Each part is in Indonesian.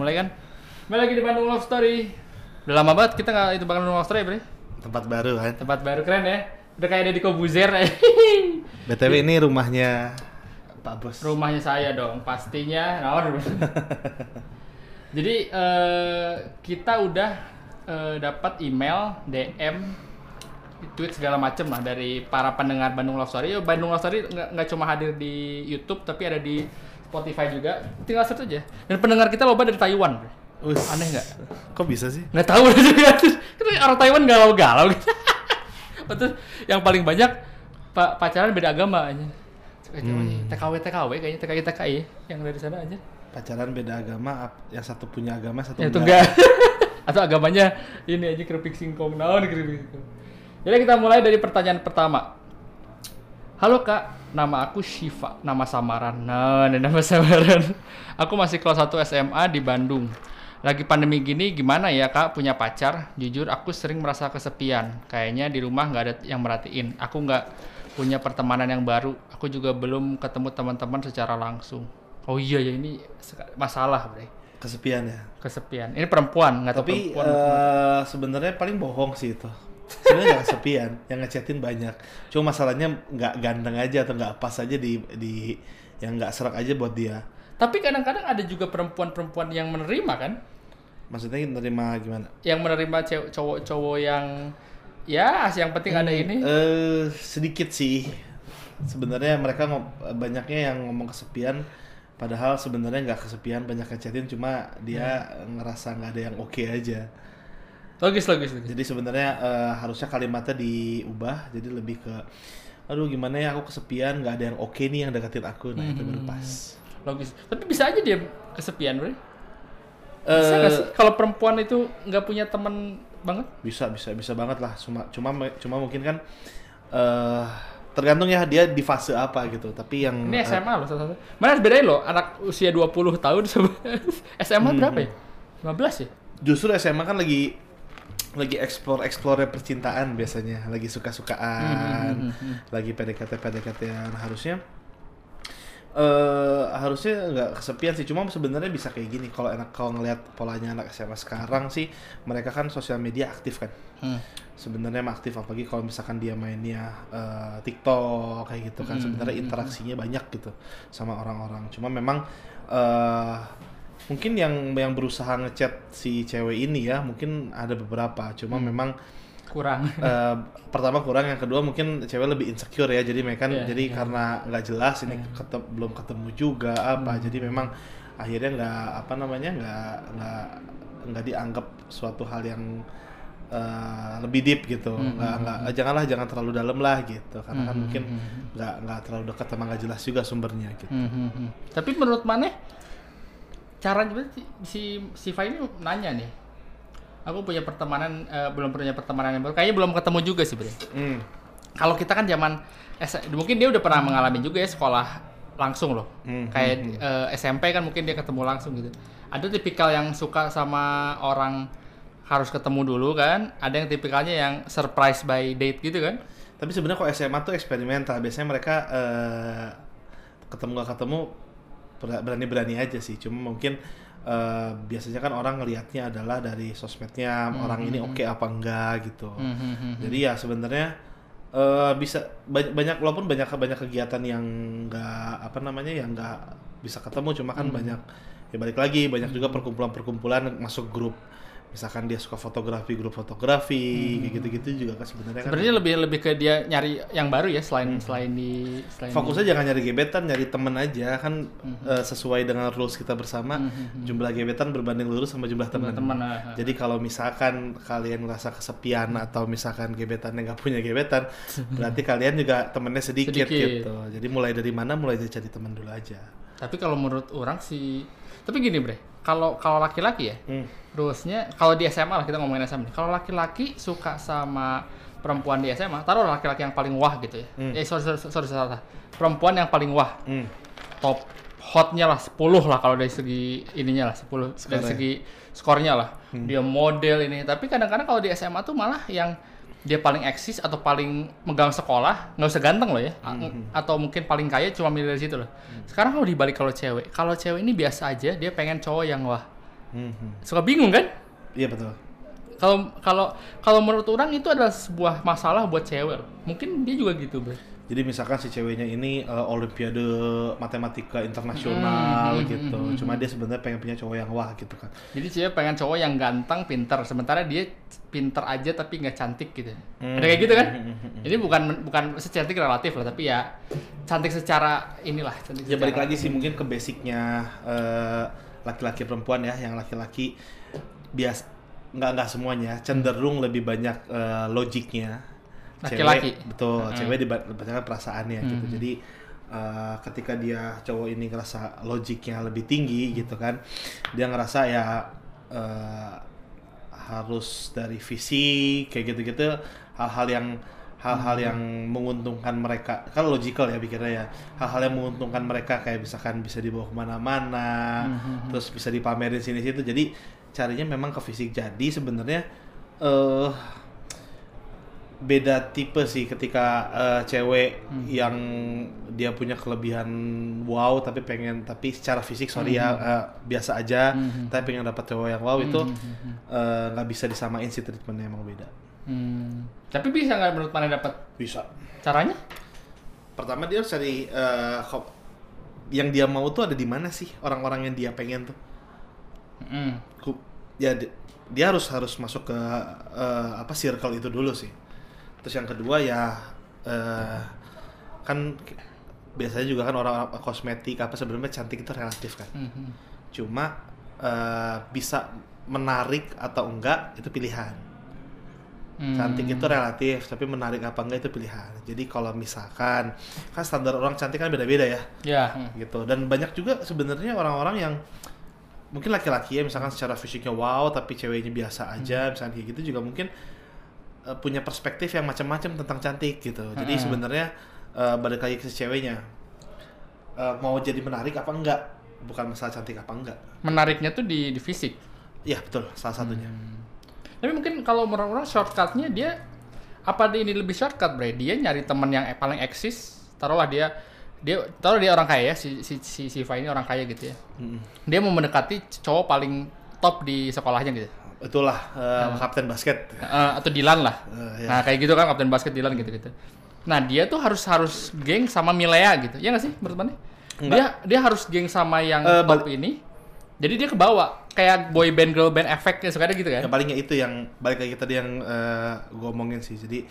mulai kan. Kembali lagi di Bandung Love Story. Udah lama banget kita nggak itu Bandung Love Story, Bre. Tempat baru kan. Tempat baru keren ya. Udah kayak Deddy Kobuzer. BTW ini rumahnya Pak Bos. Rumahnya saya dong, pastinya. Nah, Jadi eh, kita udah eh, dapat email, DM, tweet segala macem lah dari para pendengar Bandung Love Story. Yo, Bandung Love Story nggak cuma hadir di YouTube tapi ada di Spotify juga. Tinggal search aja. Dan pendengar kita loba dari Taiwan. Us. Aneh nggak? Kok bisa sih? Nggak tahu juga. Kan orang Taiwan galau-galau gitu. Terus yang paling banyak pa pacaran beda agama aja. Hmm. TKW TKW kayaknya TKI TKI yang dari sana aja. Pacaran beda agama, yang satu punya agama, satu Ya, itu enggak. Atau agamanya ini aja keripik singkong naon keripik singkong. Jadi kita mulai dari pertanyaan pertama. Halo kak, nama aku Shiva, nama samaran. Nah, nama samaran. Aku masih kelas 1 SMA di Bandung. Lagi pandemi gini gimana ya kak punya pacar? Jujur aku sering merasa kesepian. Kayaknya di rumah nggak ada yang merhatiin. Aku nggak punya pertemanan yang baru. Aku juga belum ketemu teman-teman secara langsung. Oh iya ya ini masalah bre. kesepian ya. Kesepian. Ini perempuan nggak tahu Tapi perempuan. eh, sebenarnya paling bohong sih itu. Sebenarnya nggak kesepian, yang ngechatin banyak. Cuma masalahnya nggak ganteng aja atau nggak pas aja di di yang nggak serak aja buat dia. Tapi kadang-kadang ada juga perempuan-perempuan yang menerima kan? Maksudnya nerima gimana? Yang menerima cowok-cowok yang ya yang penting ada ini. Eh sedikit sih. Sebenarnya mereka banyaknya yang ngomong kesepian, padahal sebenarnya nggak kesepian, banyak ngechatin cuma dia ngerasa nggak ada yang oke aja. Logis logis logis. Jadi sebenarnya eh, harusnya kalimatnya diubah, jadi lebih ke, aduh gimana ya aku kesepian, nggak ada yang oke nih yang deketin aku, nah itu baru pas. Logis. Tapi bisa aja dia kesepian, Bre. Bisa Eh, sih kalau perempuan itu nggak punya teman banget? bisa bisa bisa banget lah, cuma cuma cuma mungkin kan eh tergantung ya dia di fase apa gitu. Tapi yang Ini SMA loh satu-satu. Mana harus bedain loh anak usia 20 tahun sama SMA berapa ya? 15 ya? justru SMA kan lagi lagi explore explore percintaan biasanya lagi suka sukaan lagi PDKT PDKT harusnya eh harusnya nggak kesepian sih. Cuma sebenarnya bisa kayak gini kalau enak kalau ngelihat polanya anak SMA sekarang sih mereka kan sosial media aktif kan. Hmm. sebenarnya aktif apalagi kalau misalkan dia mainnya eh, TikTok kayak gitu kan. Sebenarnya interaksinya banyak gitu sama orang-orang. Cuma memang eh mungkin yang yang berusaha ngechat si cewek ini ya mungkin ada beberapa cuma memang Kurang. eh, pertama kurang yang kedua mungkin cewek lebih insecure ya jadi mereka Iya, jadi iya. karena nggak jelas ini ketem- belum ketemu juga apa Hmm. jadi memang akhirnya nggak apa namanya nggak nggak nggak dianggap suatu hal yang eh, lebih deep gitu Hmm, nggak nggak janganlah jangan terlalu dalam lah gitu karena kan Hmm, mungkin hmm, hmm. nggak nggak terlalu dekat sama nggak jelas juga sumbernya gitu Hmm, hmm, hmm. Tapi menurut Maneh cara si si Siva ini nanya nih. Aku punya pertemanan eh, belum punya pertemanan yang baru. Kayaknya belum ketemu juga sih, Bre. Hmm. Kalau kita kan zaman S- mungkin dia udah pernah mengalami juga ya sekolah langsung loh. Hmm, Kayak eh, SMP kan mungkin dia ketemu langsung gitu. Ada tipikal yang suka sama orang harus ketemu dulu kan. Ada yang tipikalnya yang surprise by date gitu kan. Tapi sebenarnya kok SMA tuh eksperimental. Biasanya mereka eh, ketemu gak ketemu berani-berani aja sih. Cuma mungkin eh, biasanya kan orang ngelihatnya adalah dari sosmednya orang ini oke apa enggak gitu. Hmm, hmm, hmm. Jadi ya sebenarnya eh, bisa banyak, banyak walaupun banyak banyak kegiatan yang enggak apa namanya yang enggak bisa ketemu cuma kan banyak ya balik lagi banyak juga perkumpulan-perkumpulan masuk grup misalkan dia suka fotografi grup fotografi kayak gitu-gitu juga kan sebenarnya kan. Sebenarnya lebih lebih ke dia nyari yang baru ya selain selain di selain fokusnya jangan nyari gebetan nyari temen aja kan eh, sesuai dengan rules kita bersama. Jumlah gebetan berbanding lurus sama jumlah teman teman. ah, ah. jadi kalau misalkan kalian merasa kesepian atau misalkan gebetannya nggak punya gebetan berarti kalian juga temennya sedikit, Sedikit. gitu. Jadi mulai dari mana mulai dari cari teman dulu aja. Tapi kalau menurut orang sih, tapi gini bre, kalau kalau laki-laki ya, Hmm. rulesnya kalau di SMA lah kita ngomongin SMA. Kalau laki-laki suka sama perempuan di SMA, taruh laki-laki yang paling wah gitu ya. Hmm. Eh sorry, sorry, sorry, salah. Perempuan yang paling wah, Hmm. top hotnya lah 10 lah kalau dari segi ininya lah 10 dari Skornya. segi skornya lah. Dia model ini. Tapi kadang-kadang kalau di SMA tuh malah yang dia paling eksis atau paling megang sekolah nggak usah ganteng loh ya A- atau mungkin paling kaya cuma milih dari situ loh sekarang kalau dibalik kalau cewek kalau cewek ini biasa aja dia pengen cowok yang wah Hmm, hmm. Suka bingung kan? Iya betul. Kalau kalau kalau menurut orang itu adalah sebuah masalah buat cewek. Mungkin dia juga gitu, Bro. Jadi misalkan si ceweknya ini eh, olimpiade matematika internasional Hmm, hmm, gitu. hmm, hmm, Cuma dia sebenarnya pengen punya cowok yang wah gitu kan. Jadi cewek pengen cowok yang ganteng, pinter, sementara dia pinter aja tapi nggak cantik gitu. Hmm. Ada kayak gitu kan? Hmm, hmm, hmm, hmm. Ini bukan bukan secantik relatif lah, tapi ya cantik secara inilah. Cantik Ya balik secara- lagi sih mungkin ke basicnya eh, laki-laki perempuan ya, yang laki-laki bias nggak nggak semuanya cenderung lebih banyak eh, logiknya. Laki-laki. Cewek, betul, Hmm. cewek dibacakan perasaannya gitu. Hmm. Jadi eh, ketika dia cowok ini ngerasa logiknya lebih tinggi gitu kan, dia ngerasa ya eh, harus dari fisik kayak gitu-gitu hal-hal yang hal-hal Hmm. yang menguntungkan mereka kan logical ya pikirnya ya hal-hal yang menguntungkan mereka kayak misalkan bisa dibawa ke mana-mana Hmm. terus bisa dipamerin sini situ jadi carinya memang ke fisik jadi sebenarnya eh beda tipe sih ketika eh, cewek Hmm. yang dia punya kelebihan wow tapi pengen tapi secara fisik sorry ya eh, biasa aja Hmm. tapi pengen dapat cowok yang wow itu Hmm, hmm, hmm. eh, nggak bisa disamain sih treatmentnya emang beda Hmm. Tapi bisa nggak menurut mana dapat bisa caranya? pertama dia harus cari kop- yang dia mau tuh ada di mana sih orang-orang yang dia pengen tuh Hmm. Ya di- dia harus harus masuk ke eh, apa circle itu dulu sih terus yang kedua ya eh, kan biasanya juga kan orang kosmetik apa sebenarnya cantik itu relatif kan Hmm, hmm. cuma eh, bisa menarik atau enggak itu pilihan Hmm. cantik itu relatif tapi menarik apa enggak itu pilihan jadi kalau misalkan kan standar orang cantik kan beda-beda ya hmm. gitu dan banyak juga sebenarnya orang-orang yang mungkin laki-laki ya misalkan secara fisiknya wow tapi ceweknya biasa aja misalnya kayak gitu juga mungkin eh, punya perspektif yang macam-macam tentang cantik gitu jadi Hmm. sebenarnya eh, balik lagi ke ceweknya Eh, mau jadi menarik apa enggak bukan masalah cantik apa enggak Menariknya tuh di, di fisik. Iya betul salah satunya Tapi mungkin kalau menurut orang shortcutnya dia apa ini lebih shortcut bre? Dia nyari teman yang paling eksis. Taruhlah dia dia taruh dia orang kaya ya si si si Siva ini orang kaya gitu ya. Mm-mm. Dia mau mendekati cowok paling top di sekolahnya gitu. Itulah eh, kapten basket Eh, atau Dilan lah. Eh, ya. Nah kayak gitu kan kapten basket Dilan gitu-gitu. Nah dia tuh harus harus geng sama Milea gitu. Ya nggak sih menurut mana? Enggak. Dia dia harus geng sama yang Eh, top ini. Jadi dia kebawa kayak boy band girl band efeknya suka ada gitu kan? yang palingnya itu yang balik lagi tadi yang gue omongin sih jadi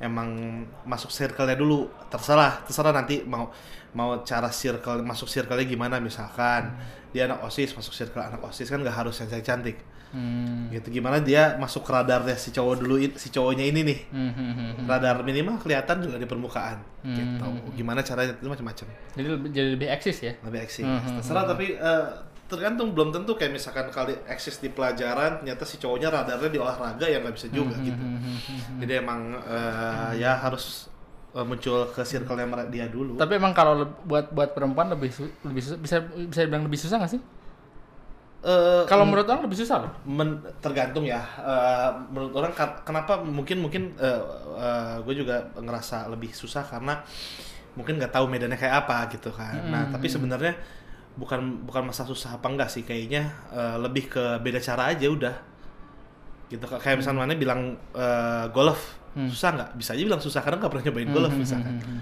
emang masuk circle-nya dulu terserah terserah nanti mau mau cara circle masuk circle-nya gimana misalkan dia anak osis masuk circle anak osis kan nggak harus yang cantik Hmm. gitu gimana dia masuk ke radarnya si cowok dulu si cowoknya ini nih Hmm, hmm, hmm, hmm. radar minimal kelihatan juga di permukaan Hmm. gitu gimana caranya itu macam-macam Jadi lebih, jadi lebih eksis ya. lebih eksis Hmm, hmm, terserah tapi eh, tergantung belum tentu kayak misalkan kali eksis di pelajaran ternyata si cowoknya radarnya di olahraga ya nggak bisa juga Hmm, gitu hmm, hmm, hmm, hmm. jadi emang eh, ya harus eh, muncul ke circle-nya mere- dia dulu Tapi emang kalau buat buat perempuan lebih lebih susah, bisa bisa dibilang lebih susah nggak sih? Eh, Kalau menurut orang lebih susah loh. men- tergantung ya. Eh, menurut orang kenapa? Mungkin mungkin gue juga ngerasa lebih susah karena mungkin nggak tahu medannya kayak apa gitu kan. Nah Hmm. tapi sebenarnya bukan bukan masalah susah apa enggak sih. Kayaknya eh, lebih ke beda cara aja udah. Gitu kayak misalnya mana bilang eh, golf Hmm. susah nggak? Bisa aja bilang susah karena nggak pernah nyobain golf Hmm, misalkan. hmm, hmm,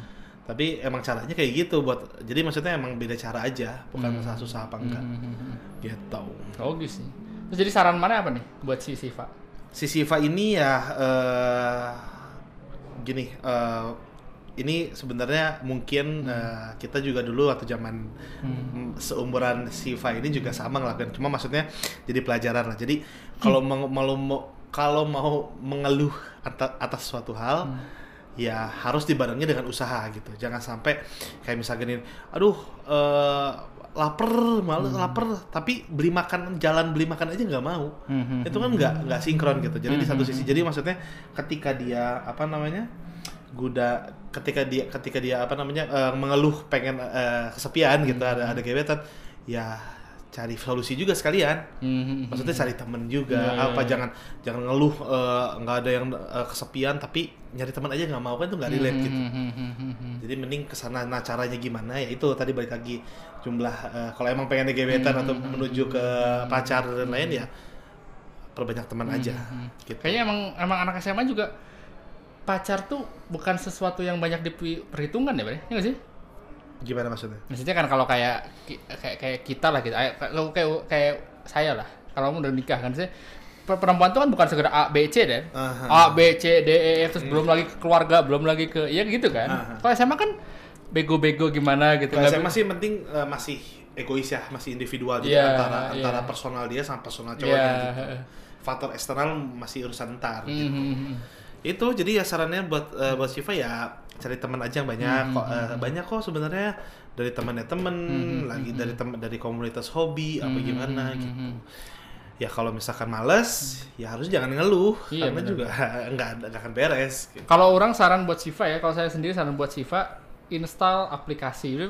tapi emang caranya kayak gitu buat jadi maksudnya emang beda cara aja bukan masalah susah apa enggak. hmm, hmm, hmm. gitu. Logis sih. Terus jadi saran mana apa nih buat si Siva? si Siva ini ya eh, gini eh, ini sebenarnya mungkin eh, kita juga dulu waktu zaman mm, seumuran Siva ini juga sama ngelakuin. Cuma maksudnya jadi pelajaran lah. Jadi kalau mau mau kalau mau mengeluh atas, atas suatu hal ya harus dibarengi dengan usaha gitu. Jangan sampai kayak misalnya gini aduh eh, lapar malu lapar tapi beli makan jalan beli makan aja nggak mau. Hmm, hmm, itu kan nggak nggak sinkron gitu. Jadi di satu sisi. jadi maksudnya ketika dia apa namanya guda ketika dia ketika dia apa namanya eh, mengeluh pengen eh, kesepian gitu ada ada gebetan ya cari solusi juga sekalian Hmm, hmm, hmm. maksudnya cari temen juga Iya, iya, apa iya. jangan jangan ngeluh eh, nggak ada yang eh, kesepian tapi nyari teman aja nggak mau kan itu nggak relate gitu Hmm, hmm, hmm, hmm, hmm. jadi mending ke sana nah caranya gimana ya itu tadi balik lagi jumlah eh, kalau emang pengen gebetan atau menuju ke pacar dan lain ya perbanyak teman aja gitu. Kayaknya emang emang anak SMA juga pacar tuh bukan sesuatu yang banyak diperhitungkan ya, Bre? Nggak sih? Gimana maksudnya Maksudnya kan kalau kayak kayak kayak kita lah gitu, kayak kalau kayak kayak saya lah, kalau udah nikah kan saya per- perempuan tuh kan bukan sekedar A B C deh. Aha. A B C D E F terus belum lagi ke keluarga, belum lagi ke ya gitu kan. Kalau SMA kan bego-bego gimana gitu. Kalau saya masih penting eh, masih egois ya masih individual jadi Iya, antara iya. antara personal dia sama personal Iya, cowoknya gitu heeh. faktor eksternal masih urusan ntar gitu. Itu jadi ya sarannya buat eh, buat Shiva ya cari teman aja yang banyak kok eh, banyak kok sebenarnya dari temannya temen lagi dari teman dari komunitas hobi apa gimana gitu ya kalau misalkan males ya harus jangan ngeluh Iya, karena benar. juga nggak nggak akan beres gitu. Kalau orang saran buat Siva ya, kalau saya sendiri saran buat Siva install aplikasi. Itu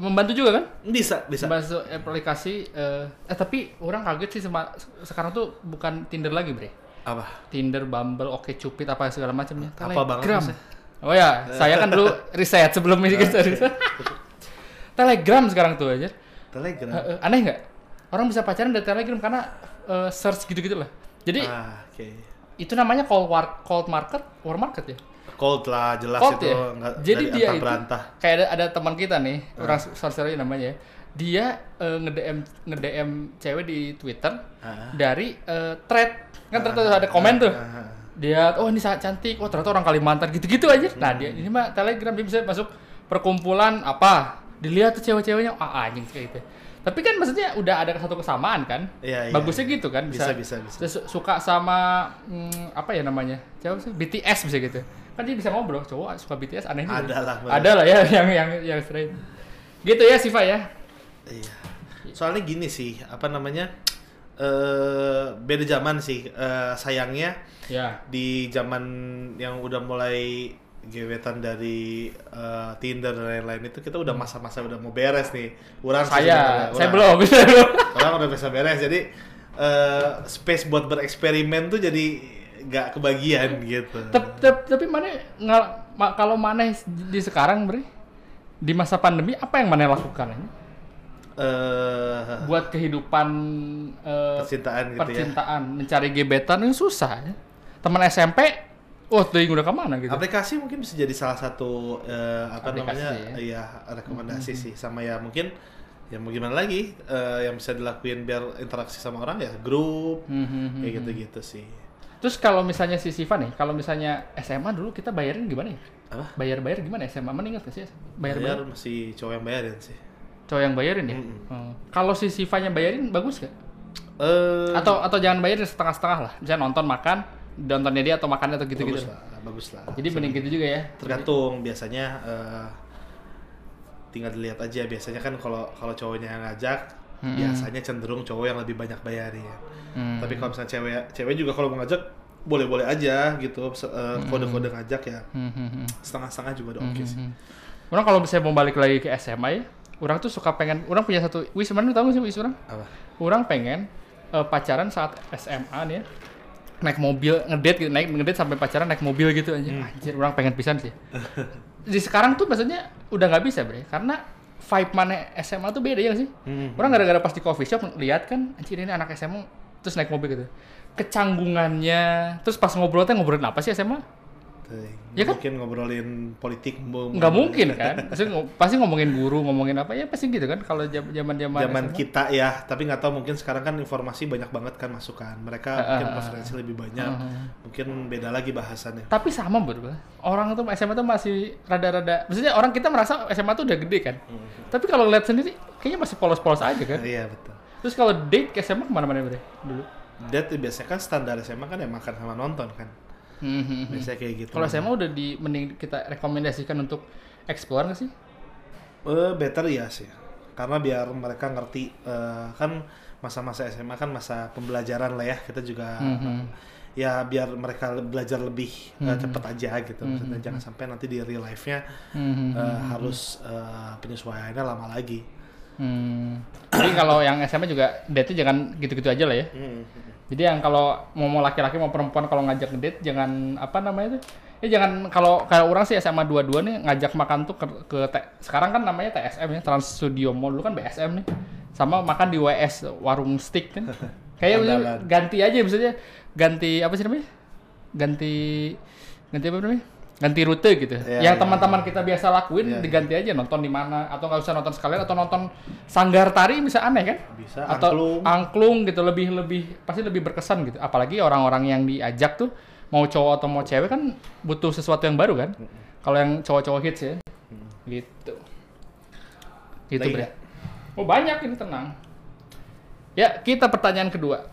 membantu juga kan? bisa bisa Masuk aplikasi eh, eh tapi orang kaget sih sama sekarang tuh bukan Tinder lagi, Bre. Apa Tinder, Bumble, Oke Cupid apa segala macamnya. Apa Telegram. Ya? Oh ya, saya kan dulu riset sebelum ini kita riset. Telegram sekarang tuh aja. telegram Eh, eh, aneh nggak? Orang bisa pacaran dari Telegram karena eh, search gitu-gitu lah. Jadi ah oke itu namanya cold war cold market, war market ya. cold lah jelas Cold itu ya? nggak Jadi dari dia antah itu berantah kayak ada, ada teman kita nih, Ah. orang sosial namanya. Dia eh, nge-DM nge-DM cewek di Twitter Ah. dari eh, thread. Kan ternyata ada komen tuh. Ah, ah. Dia oh ini sangat cantik. Oh ternyata orang Kalimantan gitu-gitu aja. Nah, dia ini mah Telegram dia bisa masuk perkumpulan apa? Dilihat tuh cewek-ceweknya, ah anjing kayak gitu. Tapi kan maksudnya udah ada satu kesamaan kan? Iya, iya, Bagusnya gitu kan Bisa, bisa bisa, bisa. Suka sama hmm, apa ya namanya? Siapa sih? BTS bisa gitu. Kan dia bisa ngobrol, cowok suka BTS aneh. Ada lah. Ada lah ya yang yang yang straight. Gitu ya Siva ya. Iya. Soalnya gini sih, apa namanya? eh beda zaman sih. Eh, sayangnya Ya. di zaman yang udah mulai gebetan dari eh, Tinder dan lain-lain itu kita udah masa-masa udah mau beres nih. Sih Saya saya belum saya belum. Orang udah bisa beres. Jadi eh, space buat bereksperimen tuh jadi nggak kebagian gitu. Tep- tep- tapi mana ngal- ma- kalau mana di sekarang bre di masa pandemi apa yang mana lakukan Eh, buat kehidupan eh, percintaan gitu ya. percintaan mencari gebetan yang susah ya. Teman SMP, oh tuh udah ke mana gitu? Aplikasi mungkin bisa jadi salah satu eh, apa Aplikasi namanya ya. ya rekomendasi sih sama ya mungkin ya mau gimana lagi eh, yang bisa dilakuin biar interaksi sama orang ya grup Hmm, hmm, hmm, kayak hmm. gitu-gitu sih. Terus kalau misalnya si Siva nih, kalau misalnya SMA dulu kita bayarin gimana ya? Apa? Bayar-bayar gimana SMA? Mana ingat gak sih? Bayar Bayar-bayar. masih cowok yang bayarin sih. Cowok yang bayarin ya? Mm-mm. Hmm. Kalau si Sivanya bayarin bagus gak? Eh Atau atau jangan bayarin setengah-setengah lah. Misalnya nonton makan, nontonnya dia atau makannya atau gitu-gitu. bagus lah, bagus lah. Jadi mending gitu juga ya. Tergantung biasanya eh, tinggal dilihat aja biasanya kan kalau kalau cowoknya yang ngajak Mm-mm. biasanya cenderung cowok yang lebih banyak bayarin. Hmm. Tapi kalau misalnya cewek cewek juga kalau mau ngajak boleh-boleh aja gitu eh, kode-kode ngajak ya Hmm, hmm, hmm. setengah-setengah juga udah oke sih. Hmm. Orang kalau misalnya mau balik lagi ke SMA ya, orang tuh suka pengen, orang punya satu, wis sebenarnya tahu nggak sih wis orang? Apa? Orang pengen eh, pacaran saat SMA nih ya, naik mobil ngedate gitu, naik ngedate sampai pacaran naik mobil gitu aja. Anjir, orang pengen pisan sih. Di sekarang tuh maksudnya udah nggak bisa bre, karena vibe mana SMA tuh beda ya nggak sih? Hmm. Orang gara-gara pas di coffee shop lihat kan, anjir ini anak SMA terus naik mobil gitu. Kecanggungannya, terus pas ngobrol teh ngobrolin apa sih SMA? Tuh, Ya kan? Mungkin ngobrolin politik nggak mungkin kan pasti, pasti ngomongin guru ngomongin apa ya pasti gitu kan kalau zaman zaman Zaman kita ya, tapi nggak tahu mungkin sekarang kan informasi banyak banget kan masukan. Mereka Ah, mungkin ah, ah. preferensi lebih banyak. Mungkin beda lagi bahasannya. tapi sama bro orang tuh SMA tuh masih rada-rada maksudnya orang kita merasa SMA tuh udah gede kan tapi kalau lihat sendiri kayaknya masih polos-polos aja kan Iya betul. terus kalau date ke SMA ke mana-mana dulu Date biasanya kan standar SMA kan ya makan sama nonton kan. Biasanya kayak gitu. kalau SMA udah di mending kita rekomendasikan untuk explore nggak sih Eh, better ya sih. Karena biar mereka ngerti eh, kan masa-masa SMA kan masa pembelajaran lah ya. Kita juga Mhm. ya biar mereka belajar lebih eh, cepet aja gitu. Maksudnya Mhm. jangan sampai nanti di real life-nya Mhm. eh, harus eh, penyesuaiannya lama lagi. Hmm. Jadi kalau yang SMA juga date jangan gitu-gitu aja lah ya. Hmm. Jadi yang kalau mau mau laki-laki mau perempuan kalau ngajak ngedate jangan apa namanya itu Ya jangan kalau kayak orang sih SMA 22 nih ngajak makan tuh ke, ke sekarang kan namanya TSM ya, Trans Studio Mall dulu kan BSM nih. Sama makan di WS warung stick kan. Kayak Andalan. ganti aja misalnya ganti apa sih namanya? Ganti ganti apa namanya? Ganti rute gitu. Iya, Yang iya, teman-teman kita biasa lakuin iya. diganti aja nonton di mana atau nggak usah nonton sekalian atau nonton sanggar tari bisa aneh kan? Bisa, atau angklung. angklung gitu lebih lebih pasti lebih berkesan gitu. Apalagi orang-orang yang diajak tuh mau cowok atau mau cewek kan butuh sesuatu yang baru kan. Kalau yang cowok-cowok hits ya. Gitu. Gitu, Bre. nggak? Oh, banyak ini tenang. Ya, kita pertanyaan kedua.